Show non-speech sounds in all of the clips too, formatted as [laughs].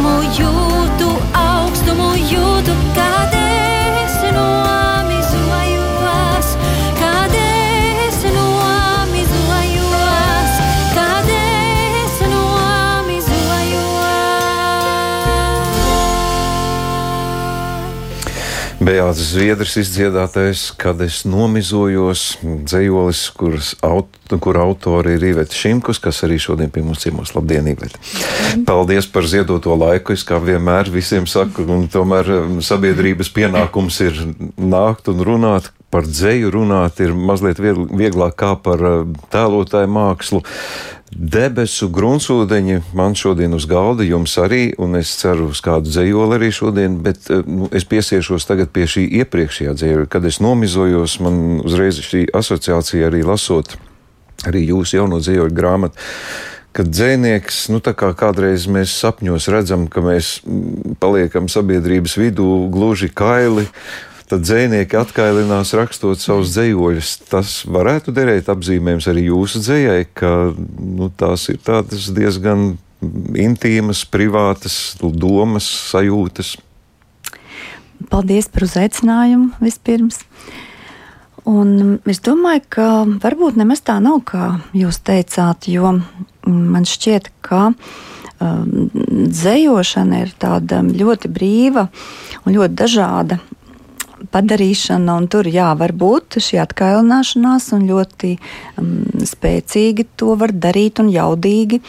мою Bejāts Zviedrs izdziedātais, kad es nomizojos, dzējolis, kuras aut, kur autori ir Iveta Šimkus, kas arī šodien pie mums ciemos. Labdien, Iveta! Paldies par ziedoto laiku. Es kā vienmēr visiem saku, un tomēr um, sabiedrības pienākums ir nākt un runāt. Par dzēju runāt ir mazliet viegl- vieglāk kā par uh, tēlotāju mākslu. Debesu gruntsūdeņi man šodien uz galda, jums arī, un es ceru uz kādu dzējoli arī šodien, bet uh, nu, es piesiešos tagad pie šī iepriekšējā dzēja. Kad es nomizojos, man uzreiz šī asociācija arī lasot arī jūsu jauno dzējoļu grāmatu. Kad dzēnieks, nu tā kā kādreiz mēs sapņos redzam, ka mēs mm, paliekam sabiedrības vidū gluži kaili, tad dzēnieki atkailinās rakstot savus dzējoļus. Tas varētu derēt apzīmējums arī jūsu dzējai, ka nu, tās ir tādas diezgan intīmas, privātas domas, sajūtas. Paldies par uzaicinājumu vispirms. Un es domāju, ka varbūt nemaz tā nav, kā jūs teicāt, jo man šķiet, ka um, dzējošana ir tāda ļoti brīva un ļoti dažāda padarīšana, un tur jā, var būt šī atkailināšanās, un ļoti um, spēcīgi to var darīt, un jaudīgi,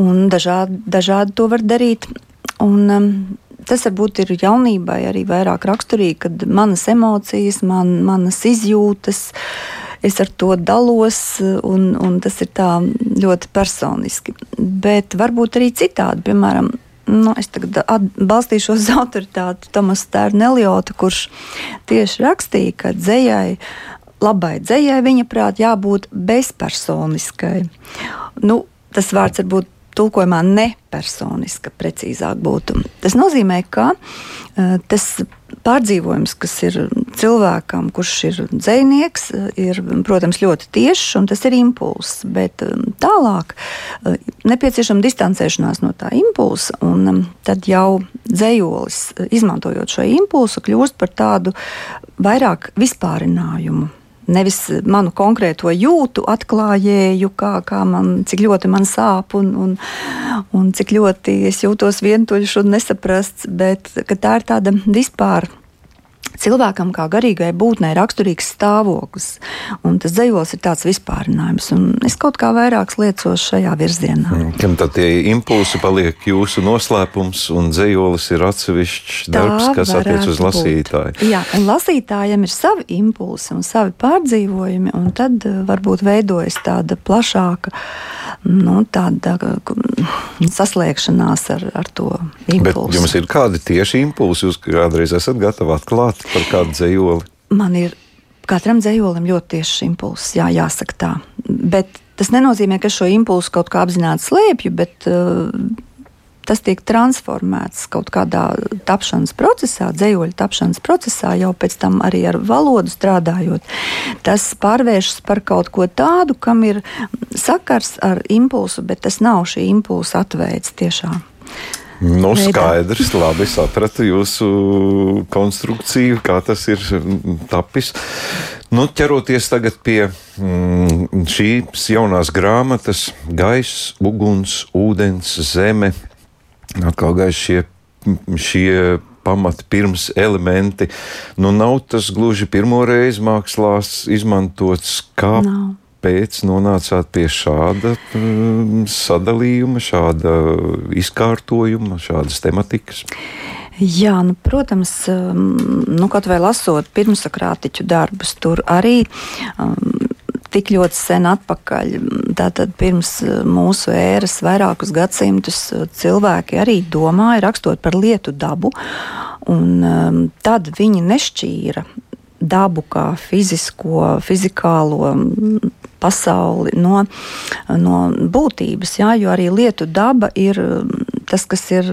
un dažādi, dažādi to var darīt. Un, um, tas varbūt ir jaunībai arī vairāk raksturīgi, kad manas emocijas, man, manas izjūtas. Es ar to dalos, un, un tas ir tā ļoti personiski. Bet varbūt arī citādi, piemēram, nu, es tagad balstīšos uz autoritāti Tomasa Tērneliota, kurš tieši rakstīja, ka dzējai, labai dzējai, viņa prāt, jābūt bezpersoniskai. Nu, tas vārds varbūt tulkojumā nepersoniska, precīzāk būtu. Tas nozīmē, ka uh, tas pārdzīvojums, kas ir cilvēkam, kurš ir dzinieks, ir, protams, ļoti tiešs un tas ir impulss. Bet um, tālāk nepieciešama distancēšanās no tā impulsa, un tad jau dzējolis, izmantojot šo impulsu, kļūst par tādu vairāk vispārinājumu nevis manu konkrēto jūtu atklājēju, kā, kā man, cik ļoti man sāp un, un, un cik ļoti es jūtos vientuļš un nesaprasts, bet tā ir tāda vispār cilvēkam, kā garīgai būtnei, raksturīgs stāvoklis. Un tas dzīslis ir tāds vispārinājums. Es kaut kā vairāk liecos šajā virzienā. Kam tad tie impulsi paliek jūsu noslēpums, un dzīslis ir atsevišķs darbs, Tā kas attiec uz lasītāju? būt. Jā, un lasītājiem ir savi impulsi un savi pārdzīvojumi, un tad eh, varbūt veidojas tāda plašāka nu, tāda, mm, saslēgšanās ar, ar to Bet impulsu. jums ir kādi tieši impulsi, jūs kādreiz esat gatavi atklāt par kādu dzējoli? Man ir katram dzējolim ļoti tieši impulss, jā, jāsaka tā. Bet tas nenozīmē, ka šo impulsu kaut kā apzināti slēpju, bet uh, tas tiek transformēts kaut kādā tapšanas procesā, dzējoļa tapšanas procesā, jau pēc tam arī ar valodu strādājot. Tas pārvēršas par kaut ko tādu, kam ir sakars ar impulsu, bet tas nav šī impulsa atveids tiešām. Nu, skaidrs, labi sapratu jūsu konstrukciju, kā tas ir mm, tapis. Nu, ķeroties tagad pie mm, šīs jaunās grāmatas, gaisa, uguns, ūdens, zeme, atkal gaisa šie, šie pamati, pirms elementi. Nu, nav tas gluži pirmo reizi mākslās izmantots kā Nav. Pēc nonācāt pie šāda mm, sadalījuma, šāda izkārtojuma, šādas tematikas. Jā, nu, protams, um, nu, kaut vai lasot pirmsakrātiķu darbus, tur arī um, tik ļoti sen atpakaļ, tātad pirms uh, mūsu ēras, vairākus gadsimtus, uh, cilvēki arī domāja, rakstot par lietu dabu, un um, tad viņi nešķīra dabu kā fizisko, fizikālo mm, pasauli no, no būtības, jā, jo arī lietu daba ir mm, tas, kas ir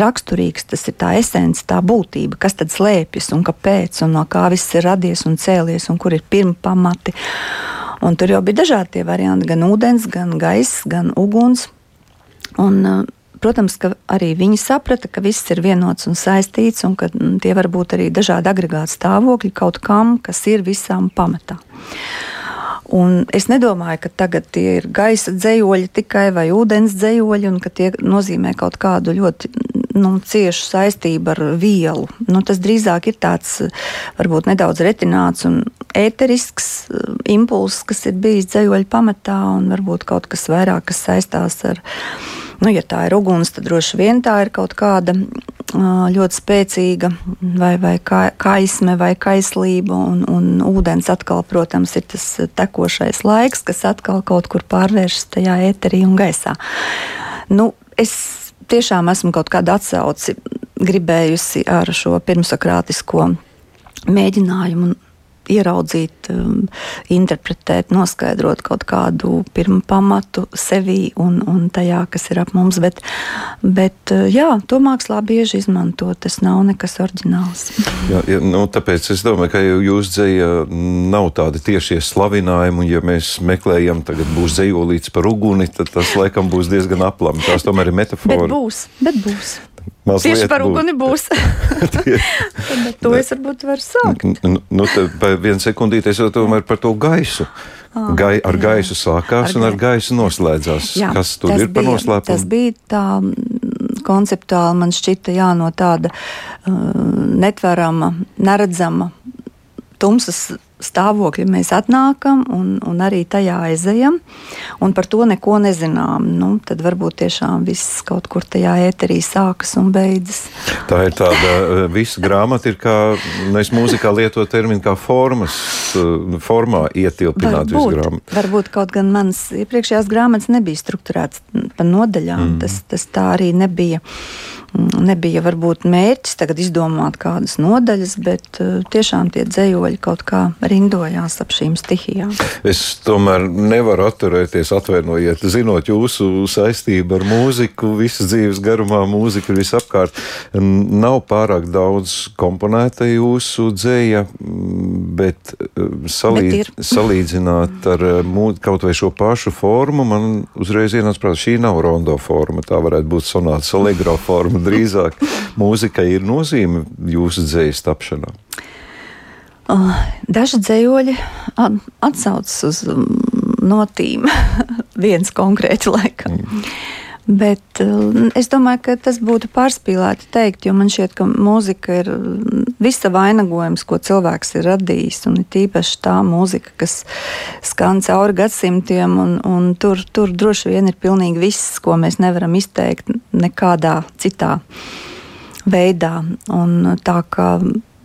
raksturīgs, tas ir tā esence, tā būtība, kas tad slēpjas un kāpēc, un no kā viss ir radies un cēlies, un kur ir pirmā pamati. Un tur jau bija dažādi varianti, gan ūdens, gan gaiss, gan uguns. Un, uh, protams, ka arī viņi saprata, ka viss ir vienots un saistīts, un ka mm, tie var būt arī dažādi agregāti stāvokļi kaut kam, kas ir visam pamatā. Un es nedomāju, ka tagad tie ir gaisa dzējoļi tikai vai ūdens dzējoļi, un ka tie nozīmē kaut kādu ļoti nu, ciešu saistību ar vielu. Nu, tas drīzāk ir tāds varbūt nedaudz retināts un ēterisks uh, impulss, kas ir bijis dzējoļu pamatā, un varbūt kaut kas vairāk, kas saistās ar. Nu, ja tā ir uguns, tad droši vien tā ir kaut kāda ļoti spēcīga vai, vai kaisme vai kaislība, un, un ūdens atkal, protams, ir tas tekošais laiks, kas atkal kaut kur pārvēršas tajā eterī un gaisā. Nu, es tiešām esmu kaut kādu atsauci gribējusi ar šo pirmsakrātisko mēģinājumu ieraudzīt, um, interpretēt, noskaidrot kaut kādu pirmu pamatu sevī un, un tajā, kas ir ap mums. Bet, bet uh, jā, to mākslā bieži izmanto. Tas nav nekas oriģināls. jā, jā, nu, tāpēc es domāju, ka jūs dzēja nav tādi tiešie slavinājumi, ja mēs meklējam, tagad būs dzējolīts par uguni, tad tas laikam būs diezgan aplami. Tās tomēr ir metafora. Bet būs, bet būs. Mazliet Tieši par uguni būs. [laughs] to es varbūt varu sākt. Nu, nu, Vienu sekundīti es jau tomēr par to gaisu. Ah, Gai, ar gaisu sākās ar un ar gaisu noslēdzās. Jā, Kas tur ir par noslēpumu? Tas bija tā konceptuāli, man šķita, jā, no tāda uh, netverama, neredzama, tumsas stāvokļa mēs atnākam un, un arī tajā aizejam, un par to neko nezinām. Nu, tad varbūt tiešām viss kaut kur tajā ēterī sākas un beidzas. Tā ir tāda eh, visa grāmata, ir kā mēs mūzikā lietojam terminu kā formas, eh, formā ietilpināt visu grāmatu. Varbūt kaut gan manas iepriekšējās grāmatas nebija strukturētas pa nodaļām, mm. tas, tas tā arī nebija nebija varbūt mērķis tagad izdomāt kādas nodaļas, bet uh, tiešām tie dzējoļi kaut kā rindojās ap šīm stihijām. Es tomēr nevaru atturēties, atvainojiet, zinot jūsu saistību ar mūziku, visas dzīves garumā mūzika ir visapkārt. Nav pārāk daudz komponēta jūsu dzēja, bet uh, salīd, bet [laughs] salīdzināt ar mū, kaut vai šo pašu formu, man uzreiz ienāca prātā, šī nav rondo forma, tā varētu būt sonāta allegro forma [laughs] drīzāk mūzikai ir nozīme jūsu dzīslas tapšanā? Daži dzējoļi atsaucas uz mm, notīm, [laughs] viens konkrēti laikam. Mm. Bet uh, es domāju, ka tas būtu pārspīlēti teikt, jo man šķiet, ka mūzika ir visa vainagojums, ko cilvēks ir radījis. Un ir tīpaši tā mūzika, kas skan cauri gadsimtiem, un, un tur, tur droši vien ir pilnīgi viss, ko mēs nevaram izteikt nekādā citā veidā. Un tā kā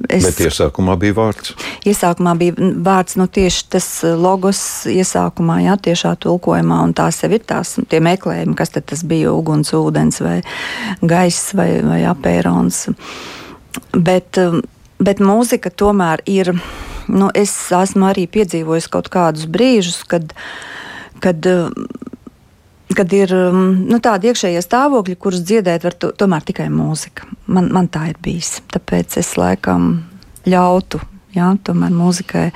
Es, Bet iesākumā bija vārds. Iesākumā bija vārds, nu tieši tas eh, logos iesākumā, jā, tiešā tulkojumā, un tās jau ir tās tie meklējumi, kas tad tas bija uguns, ūdens vai gaiss vai, vai apērons. Bet, eh, bet mūzika tomēr ir, nu es esmu arī piedzīvojis kaut kādus brīžus, kad, kad kad ir nu, tādi iekšējie stāvokļi, kurus dziedēt var to, tomēr tikai mūzika. Man, man tā ir bijis. Tāpēc es laikam ļautu. Jā, tomēr mūzikai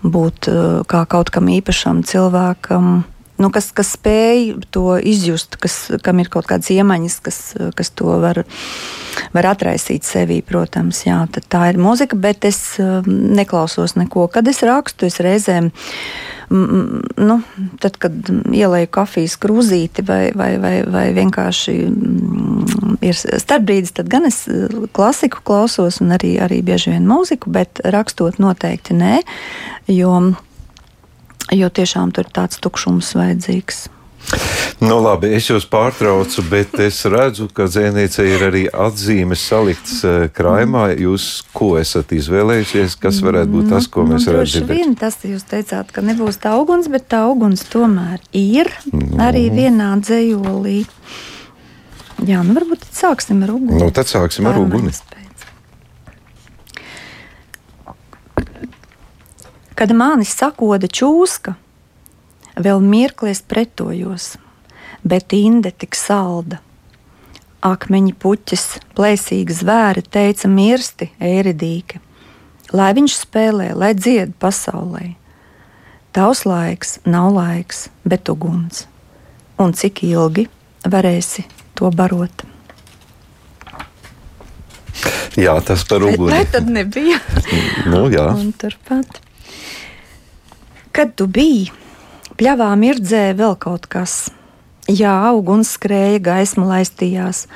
būt kā kaut kam īpašam cilvēkam, nu, kas, kas spēj to izjust, kas, kam ir kaut kādas iemaņas, kas, kas to var, var atraisīt sevī, protams. Jā, tā ir mūzika, bet es neklausos neko. Kad es rakstu, es reizēm nu, tad, kad ielēju kafijas krūzīti vai, vai, vai, vai vienkārši mm, ir starpbrīdis, tad gan es klasiku klausos un arī, arī bieži vien mūziku, bet rakstot noteikti nē, jo, jo tiešām tur ir tāds tukšums vajadzīgs. Nu, labi, es jūs pārtraucu, bet es redzu, ka dzēniecei ir arī atzīmes salikts uh, krājumā. Jūs ko esat izvēlējušies? Kas varētu būt tas, ko mēs nu, redzam? Vien tas jūs teicāt, ka nebūs tā uguns, bet tā uguns tomēr ir nu. arī vienā dzējolī. Jā, nu varbūt sāksim ar uguni. Nu, tad sāksim ar uguni. Kad manis sakoda čūska, Vēl mirkli es pretojos, bet inde tik salda. Akmeņi puķis, plēsīgi zvēri teica mirsti, ēridīki, lai viņš spēlē, lai dzied pasaulē. Tavs laiks nav laiks, bet uguns. Un cik ilgi, varēsi to barot. Jā, tas par uguni. vai tad nebija? Nu, jā. Un turpat. Kad tu biji, pļāvā mirdzēja vēl kaut kas. Jā, uguns skrēja, gaisma laistījās.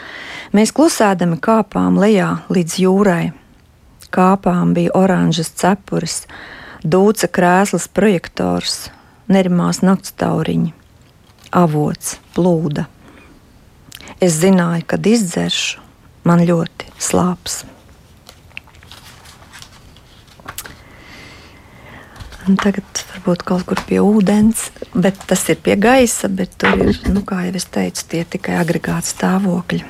Mēs klusēdami kāpām lejā līdz jūrai. Kāpām bija oranžas cepures, dūca krēsls projektors, nerimās nakts tauriņi, avots, plūda. Es zināju, kad izdzeršu, man ļoti slāps. Tagad varbūt kaut kur pie ūdens, bet tas ir pie gaisa, bet tur ir, nu, kā jau es teicu, tie tikai agregāti stāvokļi.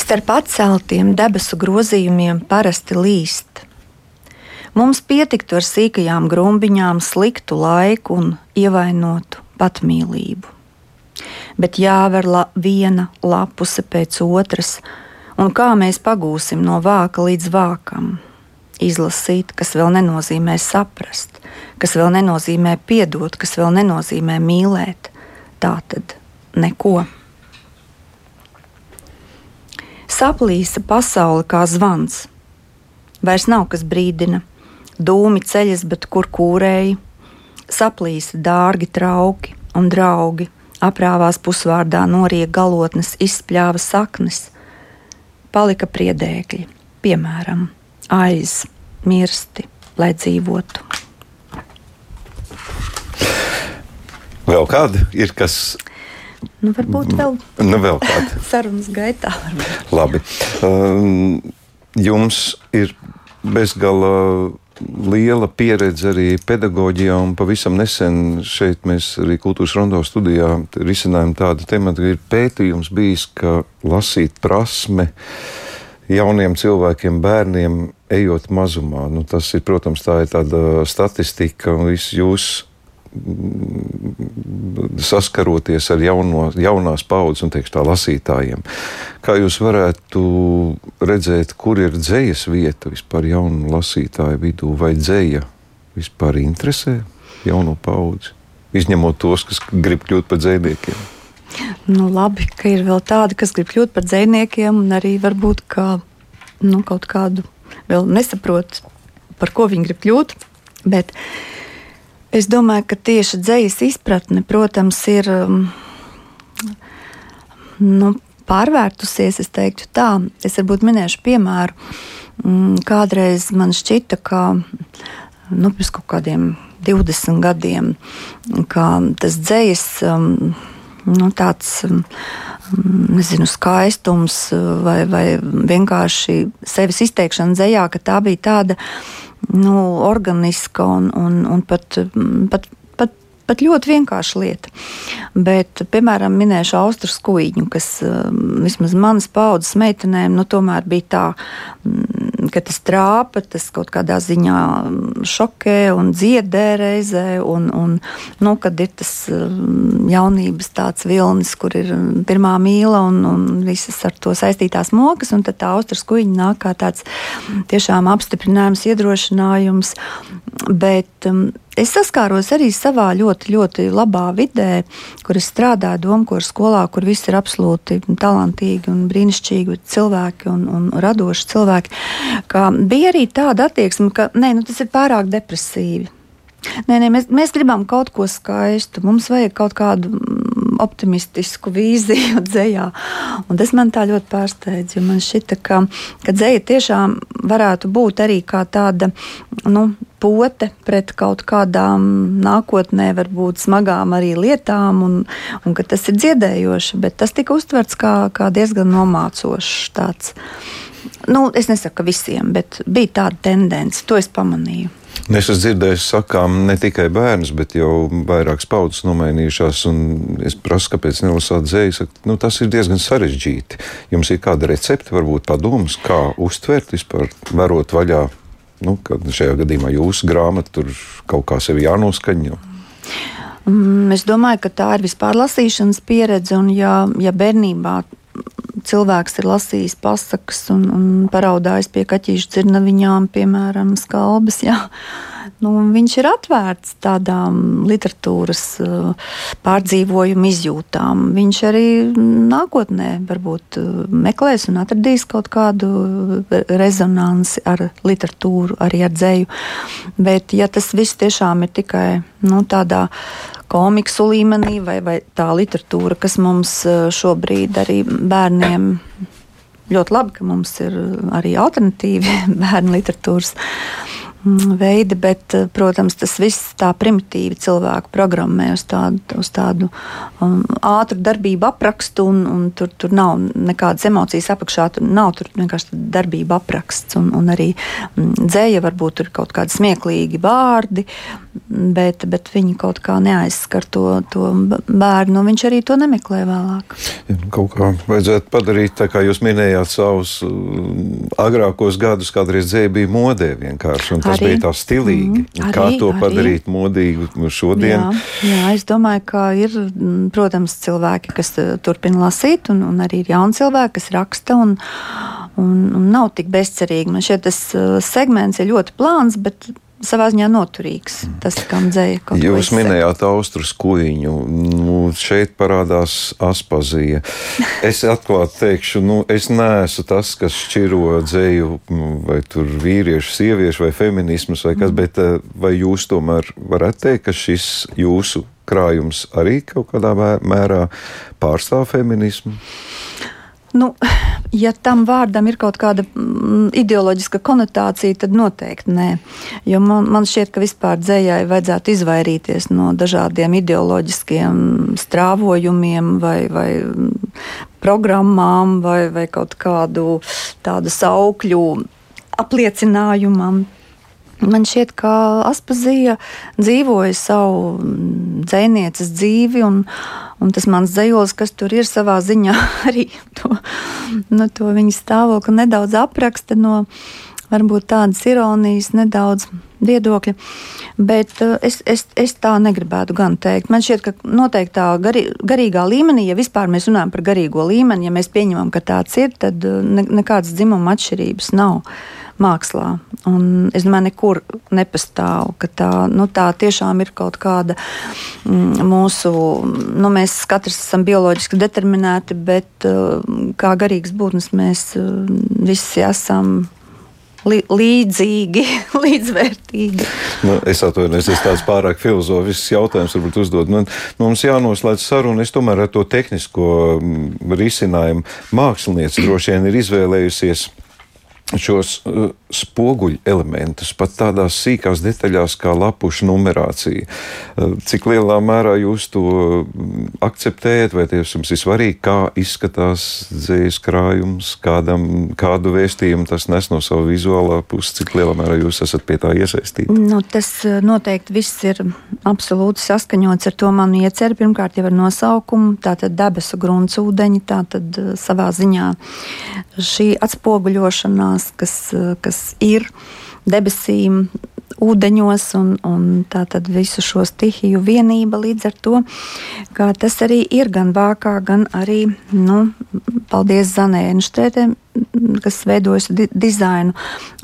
Starp atceltiem debesu grozījumiem parasti līst. Mums pietiktu ar sīkajām grumbiņām, sliktu laiku un ievainotu patmīlību. Bet jāver la viena lapuse pēc otras, un kā mēs pagūsim no vāka līdz vākam izlasīt, kas vēl nenozīmē saprast, kas vēl nenozīmē piedot, kas vēl nenozīmē mīlēt. Tā tad neko. Saplīsa pasaule kā zvans. Vairs nav kas brīdina, dūmi ceļas, bet kur kūrēji. Saplīsa dārgi trauki un draugi, aprāvās pusvārdā noriek galotnes, izspļāva saknes. Palika priedēkļi, piemēram, aiz mirsti, lai dzīvotu. Vēl kāda ir kas, Nu, varbūt vēl nu, vēl kāda. [laughs] sarunas gaitā. varbūt. Labi. Um, jums ir bezgala liela pieredze arī pedagoģijā, un pavisam nesen šeit mēs arī kultūras rondo studijā risinājām tādu tematu, ka ir pētījums bijis, ka lasīt prasme jauniem cilvēkiem, bērniem, ejot mazumā. Nu, tas ir, protams, tā ir tāda statistika, un viss jūs saskaroties ar jauno, jaunās paudzes un tā, lasītājiem. Kā jūs varētu redzēt, kur ir dzējas vieta vispār jaunu lasītāju vidū, vai dzēja vispār interesē jauno paudzi? Izņemot tos, kas grib kļūt par dzējniekiem. Nu, labi, ka ir vēl tādi, kas grib kļūt par dziniekiem, un arī varbūt ka, nu, kaut kādu vēl nesaprot, par ko viņi grib kļūt. Bet es domāju, ka tieši dzīslas izpratne, protams, ir um, nu, pārvērtusies. Es teiktu, tā. Es varbūt minēšu piemēru. Mm, Kādreiz man šķita, ka nu, pirms kaut kādiem 20 gadiem, ka tas dzējas. Um, nu, tāds um, nezinu, skaistums vai, vai vienkārši sevis izteikšana dzējā, ka tā bija tāda nu, organiska un, un, un pat, pat, pat, ļoti vienkārša lieta. Bet, piemēram, minēšu Austrijas kuģiņu, kas vismaz manas paudzes meitenēm nu, tomēr bija tā, ka tas trāpa, tas kaut kādā ziņā šokē un dziedē reizē, un, un nu, kad ir tas um, jaunības tāds vilnis, kur ir pirmā mīla un, un visas ar to saistītās mokas, un tad tā Austrijas kuģiņa nāk kā tāds tiešām apstiprinājums, iedrošinājums, bet um, Es saskāros arī savā ļoti, ļoti labā vidē, kur es strādāju Domkora skolā, kur visi ir absolūti talantīgi un brīnišķīgi cilvēki un, un radoši cilvēki. Bija arī tāda attieksme, ka nē, nu, tas ir pārāk depresīvi. Nē, nē, mēs, mēs gribam kaut ko skaistu. Mums vajag kaut kādu optimistisku vīziju [laughs] dzējā. Un tas man tā ļoti pārsteidz, jo man šķita, ka, ka dzēja tiešām varētu būt arī kā tāda nu, pote pret kaut kādām nākotnē, varbūt smagām arī lietām, un, un ka tas ir dziedējoši, bet tas tika uztverts kā, kā diezgan nomācošs tāds. Nu, es nesaku, ka visiem, bet bija tāda tendence, to es pamanīju. Nu, es esmu dzirdējis, sakām, ne tikai bērns, bet jau vairākas paudzes nomainījušās. Es prasu, kāpēc nelasāt dzēju. Nu, tas ir diezgan sarežģīti. Jums ir kāda recepte, varbūt padoms, kā uztvert vispār, varot vaļā. Nu, šajā gadījumā jūsu grāmata tur kaut kā sevi jānoskaņo. Mm, es domāju, ka tā ir vispār lasīšanas pieredze. Un, ja, ja bērnībā cilvēks ir lasījis pasakas un, un paraudājis pie kaķīšu dzirnaviņām, piemēram, skalbas, jā, nu, viņš ir atvērts tādām literatūras uh, pārdzīvojumu izjūtām. Viņš arī nākotnē varbūt uh, meklēs un atradīs kaut kādu rezonansi ar literatūru, arī ar dzēju. Bet, ja tas viss tiešām ir tikai nu, tādā komiksu līmenī vai, vai tā literatūra, kas mums šobrīd arī bērniem ļoti labi, ka mums ir arī alternatīvi [laughs] bērnu literatūras veidi, bet, eh, protams, tas viss tā primitīvi cilvēku programmē uz tādu, uz tādu um, ātru darbību aprakstu, un, un tur, tur nav nekādas emocijas apakšā, tur nav tur vienkārši darbība apraksts, un, un arī mm, dzēja varbūt tur kaut kādi smieklīgi vārdi, bet, bet viņi kaut kā neaizskar to, to bērnu, un viņš arī to nemeklē vēlāk. Nu, kaut kā vajadzētu padarīt, tā kā jūs minējāt savus uh, agrākos gadus, kādreiz dzēja bija modē vienkārši tas arī, bija tā stilīgi. Mm, arī, Kā to arī. padarīt modīgu šodien? Jā, jā, es domāju, ka ir, protams, cilvēki, kas eh, turpina lasīt, un, un arī ir jauni cilvēki, kas raksta. Un, un, un nav tik bezcerīgi. Man šķiet, tas eh, segments ir ļoti plāns, bet savā ziņā noturīgs. Tas, kam dzēja kaut ko Jūs minējāt austrus kuģiņu, nu, šeit parādās aspazija. Es atklāti teikšu, nu, es neesmu tas, kas šķiro dzēju, nu, vai tur vīriešu, sieviešu vai feminismus vai kas, mm. bet eh, vai jūs tomēr varat teikt, ka šis jūsu krājums arī kaut kādā mērā pārstāv feminismu? Nu, ja tam vārdam ir kaut kāda mm, ideoloģiska konotācija, tad noteikti nē. Jo man, man šķiet, ka vispār dzējai vajadzētu izvairīties no dažādiem ideoloģiskiem strāvojumiem vai, vai programmām vai, vai kaut kādu tādu saukļu apliecinājumam. Man šķiet, ka Aspazija dzīvoja savu mm, dzinieces dzīvi, un, un tas mans dzīslis, kas tur ir savā ziņā, [laughs] arī to, nu, to viņa stāvokli nedaudz apraksta no varbūt tādas ironijas, nedaudz viedokļa. Bet uh, es, es, es tā negribētu gan teikt. Man šķiet, ka noteiktā garī, garīgā līmenī, ja vispār mēs runājam par garīgo līmeni, ja mēs pieņemam, ka tāds ir, tad uh, ne, nekādas dzimuma atšķirības nav mākslā. Un es domāju, nekur nepastāv, ka tā, nu, tā tiešām ir kaut kāda mm, mūsu, nu, mēs katrs esam bioloģiski determinēti, bet uh, kā garīgas būtnes mēs uh, visi esam līdzīgi, [laughs] līdzvērtīgi. Nu, es atvainojos, es tāds pārāk filozofisks jautājums varbūt uzdod. Man, nu, mums jānoslēdz saruna. Es tomēr ar to tehnisko mm, risinājumu mākslinieci droši vien ir izvēlējusies šos uh, spoguļu elementus, pat tādās sīkās detaļās kā lapušu numerācija. Uh, cik lielā mērā jūs to mm, akceptējat, vai tas jums ir svarīgi, kā izskatās dzīslis krājums, kādam, kādu vēstījumu tas nes no sava vizuālā puses, cik lielā mērā jūs esat pie tā iesaistīti? Nu, tas uh, noteikti viss ir absolūti saskaņots ar to manu ieceru. Pirmkārt, jau ar nosaukumu, tātad debesu gruntsūdeņi, tātad savā ziņā šī atspoguļošanās tās, kas, kas ir debesīm, ūdeņos un, un tātad visu šo stihiju vienība līdz ar to, ka tas arī ir gan vākā, gan arī, nu, paldies Zanē Enštētē, kas veidojas di dizainu,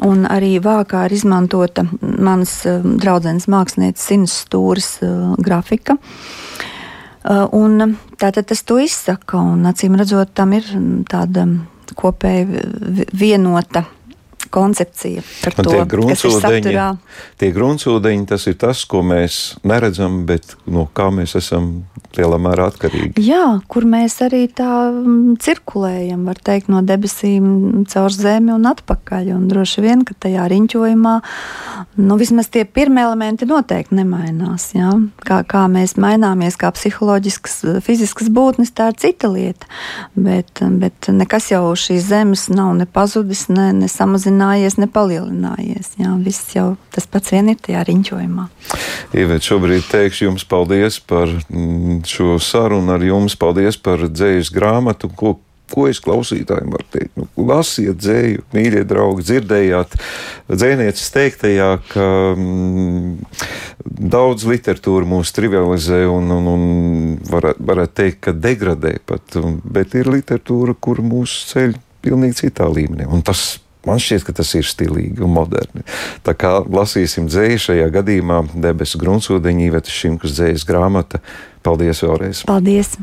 un arī vākā ir izmantota manas uh, draudzenes mākslinieces Sinas Stūras uh, grafika. Uh, un tātad tas to izsaka, un acīm redzot, tam ir tāda kopēja vienota koncepcija par to, kas ir saturā. Tie gruntsūdeņi, tas ir tas, ko mēs neredzam, bet no kā mēs esam lielā mērā atkarīgi. Jā, kur mēs arī tā mm, cirkulējam, var teikt, no debesīm caur zemi un atpakaļ. Un droši vien, ka tajā riņķojumā, nu, vismaz tie pirmie elementi noteikti nemainās. Jā? Kā, kā mēs maināmies, kā psiholoģiskas, fiziskas būtnes, tā ir cita lieta. Bet, bet nekas jau šīs zemes nav ne pazudis, ne, ne samazinājies, ne palielinājies. Jā, viss jau tas pats vien ir tajā riņķojumā. Ievet, šobrīd teikšu jums paldies par mm, šo sarunu ar jums. Paldies par dzējas grāmatu, ko, ko es klausītājiem varu teikt? Nu, lasiet dzēju, mīļie draugi, dzirdējāt dzēnieces teiktajā, ka mm, daudz literatūra mūs trivializē un, un, un varētu varat teikt, ka degradē pat, bet ir literatūra, kur mūs ceļ pilnīgi citā līmenī. Un tas Man šķiet, ka tas ir stilīgi un moderni. Tā kā lasīsim dzēju šajā gadījumā debesu gruntsūdeņi, Ivetas Šimkus dzējas grāmata. Paldies vēlreiz! Paldies!